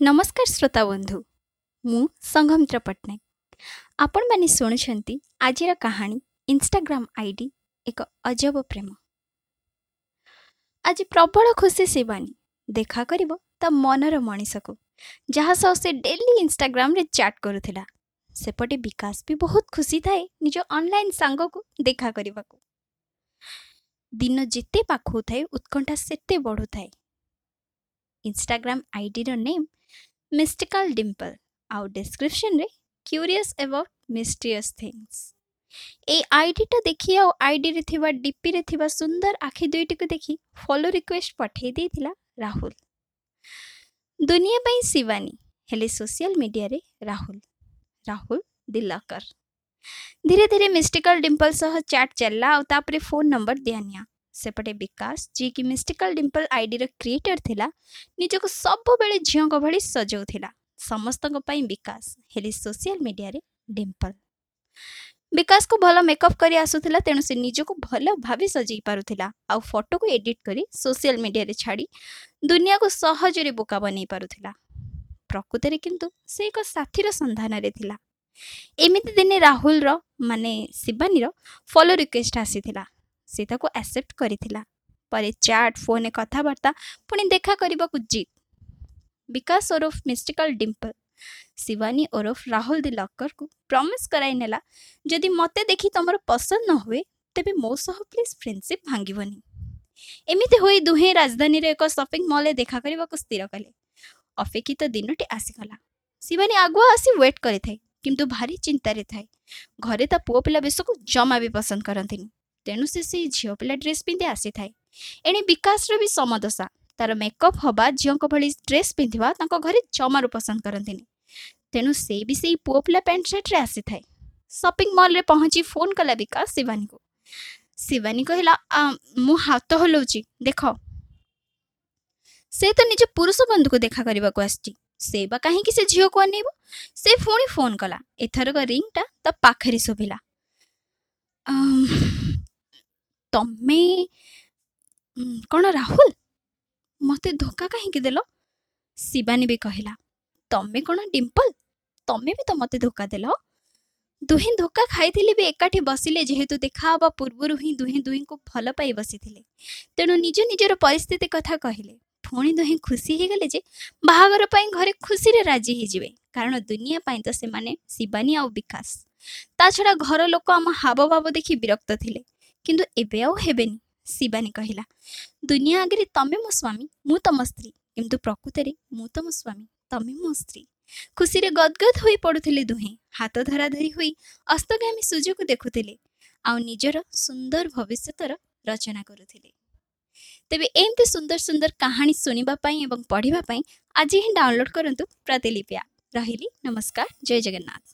ନମସ୍କାର ଶ୍ରୋତା ବନ୍ଧୁ ମୁଁ ସଂଘମିତ୍ର ପଟ୍ଟନାୟକ ଆପଣମାନେ ଶୁଣୁଛନ୍ତି ଆଜିର କାହାଣୀ ଇନଷ୍ଟାଗ୍ରାମ ଆଇଡି ଏକ ଅଜବ ପ୍ରେମ। ଆଜି ପ୍ରବଳ ଖୁସି ଶିବାନୀ ଦେଖା କରିବ ତା ମନର ମଣିଷକୁ ଯାହା ସହ ସେ ଡେଲି ଇନଷ୍ଟାଗ୍ରାମରେ ଚାଟ୍ କରୁଥିଲା। ସେପଟେ ବିକାଶ ବି ବହୁତ ଖୁସି ଥାଏ ନିଜ ଅନଲାଇନ ସାଙ୍ଗକୁ ଦେଖା କରିବାକୁ। ଦିନ ଯେତେ ପାଖଉଥାଏ ଉତ୍କଣ୍ଠା ସେତେ ବଢ଼ୁଥାଏ। ଇନଷ୍ଟାଗ୍ରାମ ଆଇଡିର ନେମ୍ ମିଷ୍ଟିକାଲ ଡିମ୍ପଲ ଆଉ ଡେସ୍କ୍ରିପସନରେ କ୍ୟୁରିୟସ୍ ଏବାଉଟ୍ ମିଷ୍ଟ୍ରିୟସ୍ ଥିଙ୍ଗସ୍ ଏଇ ଆଇଡିଟା ଦେଖି ଆଉ ଆଇଡିରେ ଥିବା ଡିପିରେ ଥିବା ସୁନ୍ଦର ଆଖି ଦୁଇଟିକୁ ଦେଖି ଫଲୋ ରିକ୍ୱେଷ୍ଟ ପଠାଇ ଦେଇଥିଲା ରାହୁଲ ଦୁନିଆ ପାଇଁ ଶିବାନୀ ହେଲେ ସୋସିଆଲ ମିଡ଼ିଆରେ ରାହୁଲ ରାହୁଲ ଦିଲକର ଧୀରେ ଧୀରେ ମିଷ୍ଟିକାଲ ଡିମ୍ପଲ ସହ ଚାଟ୍ ଚାଲିଲା ଆଉ ତାପରେ ଫୋନ୍ ନମ୍ବର ଦିଆନିଆ ସେପଟେ ବିକାଶ ଯିଏକି ମିଷ୍ଟିକାଲ ଡିମ୍ପଲ ଆଇଡିର କ୍ରିଏଟର ଥିଲା ନିଜକୁ ସବୁବେଳେ ଝିଅଙ୍କ ଭଳି ସଜାଉଥିଲା। ସମସ୍ତଙ୍କ ପାଇଁ ବିକାଶ ହେଲେ ସୋସିଆଲ ମିଡ଼ିଆରେ ଡିମ୍ପଲ ବିକାଶକୁ ଭଲ ମେକଅପ୍ କରି ଆସୁଥିଲା ତେଣୁ ସେ ନିଜକୁ ଭଲ ଭାବେ ସଜେଇ ପାରୁଥିଲା। ଆଉ ଫଟୋକୁ ଏଡିଟ୍ କରି ସୋସିଆଲ ମିଡ଼ିଆରେ ଛାଡ଼ି ଦୁନିଆକୁ ସହଜରେ ବୋକା ବନେଇ ପାରୁଥିଲା। ପ୍ରକୃତରେ କିନ୍ତୁ ସେ ଏକ ସାଥୀର ସନ୍ଧାନରେ ଥିଲା। ଏମିତି ଦିନେ ରାହୁଲର ମାନେ ଶିବାନୀର ଫଲୋ ରିକ୍ୱେଷ୍ଟ ଆସିଥିଲା। ସେ ତାକୁ ଆକ୍ସେପ୍ଟ କରିଥିଲା। ପରେ ଚାଟ୍ ଫୋନରେ କଥାବାର୍ତ୍ତା ପୁଣି ଦେଖା କରିବାକୁ ଜିତ୍ ବିକାଶ ଓରଫ ମିଷ୍ଟିକାଲ ଡିମ୍ପଲ ଶିବାନୀ ଓରଫ ରାହୁଲ ଦି ଲକରକୁ ପ୍ରମିସ୍ କରାଇ ନେଲା ଯଦି ମୋତେ ଦେଖି ତମର ପସନ୍ଦ ନ ହୁଏ ତେବେ ମୋ ସହ ପ୍ଲିଜ୍ ଫ୍ରେଣ୍ଡସିପ୍ ଭାଙ୍ଗିବନି। ଏମିତି ହୋଇ ଦୁହେଁ ରାଜଧାନୀରେ ଏକ ସପିଂ ମଲ୍ରେ ଦେଖା କରିବାକୁ ସ୍ଥିର କଲେ। ଅପେକ୍ଷିତ ଦିନଟି ଆସିଗଲା। ଶିବାନୀ ଆଗୁଆ ଆସି ୱେଟ୍ କରିଥାଏ କିନ୍ତୁ ଭାରି ଚିନ୍ତାରେ ଥାଏ। ଘରେ ତା ପୁଅ ପିଲା ବେଶକୁ ଜମା ବି ପସନ୍ଦ କରନ୍ତିନି। ତେଣୁ ସେ ସେଇ ଝିଅ ପିଲା ଡ୍ରେସ୍ ପିନ୍ଧି ଆସିଥାଏ। ଏଣେ ବିକାଶର ବି ସମଦଶା। ତାର ମେକଅପ୍ ହବା ଝିଅଙ୍କ ଭଳି ଡ୍ରେସ୍ ପିନ୍ଧିବା ତାଙ୍କ ଘରେ ଜମାରୁ ପସନ୍ଦ କରନ୍ତିନି। ତେଣୁ ସେ ବି ସେଇ ପୁଅ ପିଲା ପ୍ୟାଣ୍ଟ ସାର୍ଟରେ ଆସିଥାଏ। ସପିଂ ମଲ୍ରେ ପହଞ୍ଚି ଫୋନ୍ କଲା ବିକାଶ ଶିବାନୀକୁ। ଶିବାନୀ କହିଲା ମୁଁ ହାତ ହଲଉଛି ଦେଖ। ସେ ତ ନିଜ ପୁରୁଷ ବନ୍ଧୁକୁ ଦେଖା କରିବାକୁ ଆସିଛି। ସେ ବା କାହିଁକି ସେ ଝିଅକୁ ଅନେଇବ? ସେ ପୁଣି ଫୋନ୍ କଲା। ଏଥରକ ରିଙ୍ଗଟା ତା ପାଖରେ ଶୁଭିଲା। ତମେ କ'ଣ ରାହୁଲ? ମୋତେ ଧୋକା କାହିଁକି ଦେଲ? ଶିବାନୀ ବି କହିଲା ତମେ କ'ଣ ଡିମ୍ପଲ? ତମେ ବି ତ ମୋତେ ଧୋକା ଦେଲ। ଦୁହେଁ ଧୋକା ଖାଇଥିଲେ ବି ଏକାଠି ବସିଲେ ଯେହେତୁ ଦେଖା ହେବା ପୂର୍ବରୁ ହିଁ ଦୁହେଁ ଦୁହିଁଙ୍କୁ ଭଲ ପାଇ ବସିଥିଲେ। ତେଣୁ ନିଜ ନିଜର ପରିସ୍ଥିତି କଥା କହିଲେ। ପୁଣି ଦୁହେଁ ଖୁସି ହେଇଗଲେ ଯେ ବାହାଘର ପାଇଁ ଘରେ ଖୁସିରେ ରାଜି ହେଇଯିବେ। କାରଣ ଦୁନିଆ ପାଇଁ ତ ସେମାନେ ଶିବାନୀ ଆଉ ବିକାଶ। ତା ଛଡ଼ା ଘର ଲୋକ ଆମ ହାବଭାବ ଦେଖି ବିରକ୍ତ ଥିଲେ। କିନ୍ତୁ ଏବେ ଆଉ ହେବେନି ଶିବାନୀ କହିଲା। ଦୁନିଆ ଆଗରେ ତମେ ମୋ ସ୍ୱାମୀ ମୁଁ ତମ ସ୍ତ୍ରୀ କିନ୍ତୁ ପ୍ରକୃତରେ ମୁଁ ତମ ସ୍ୱାମୀ ତମେ ମୋ ସ୍ତ୍ରୀ। ଖୁସିରେ ଗଦଗଦ ହୋଇ ପଡ଼ୁଥିଲେ ଦୁହେଁ ହାତ ଧରାଧରି ହୋଇ ଅସ୍ତଗାମୀ ସୂର୍ଯ୍ୟକୁ ଦେଖୁଥିଲେ ଆଉ ନିଜର ସୁନ୍ଦର ଭବିଷ୍ୟତର ରଚନା କରୁଥିଲେ। ତେବେ ଏମିତି ସୁନ୍ଦର ସୁନ୍ଦର କାହାଣୀ ଶୁଣିବା ପାଇଁ ଏବଂ ପଢ଼ିବା ପାଇଁ ଆଜି ହିଁ ଡାଉନଲୋଡ୍ କରନ୍ତୁ ପ୍ରତିଲିପି ଆପ୍ ରହିଲି ନମସ୍କାର ଜୟ ଜଗନ୍ନାଥ।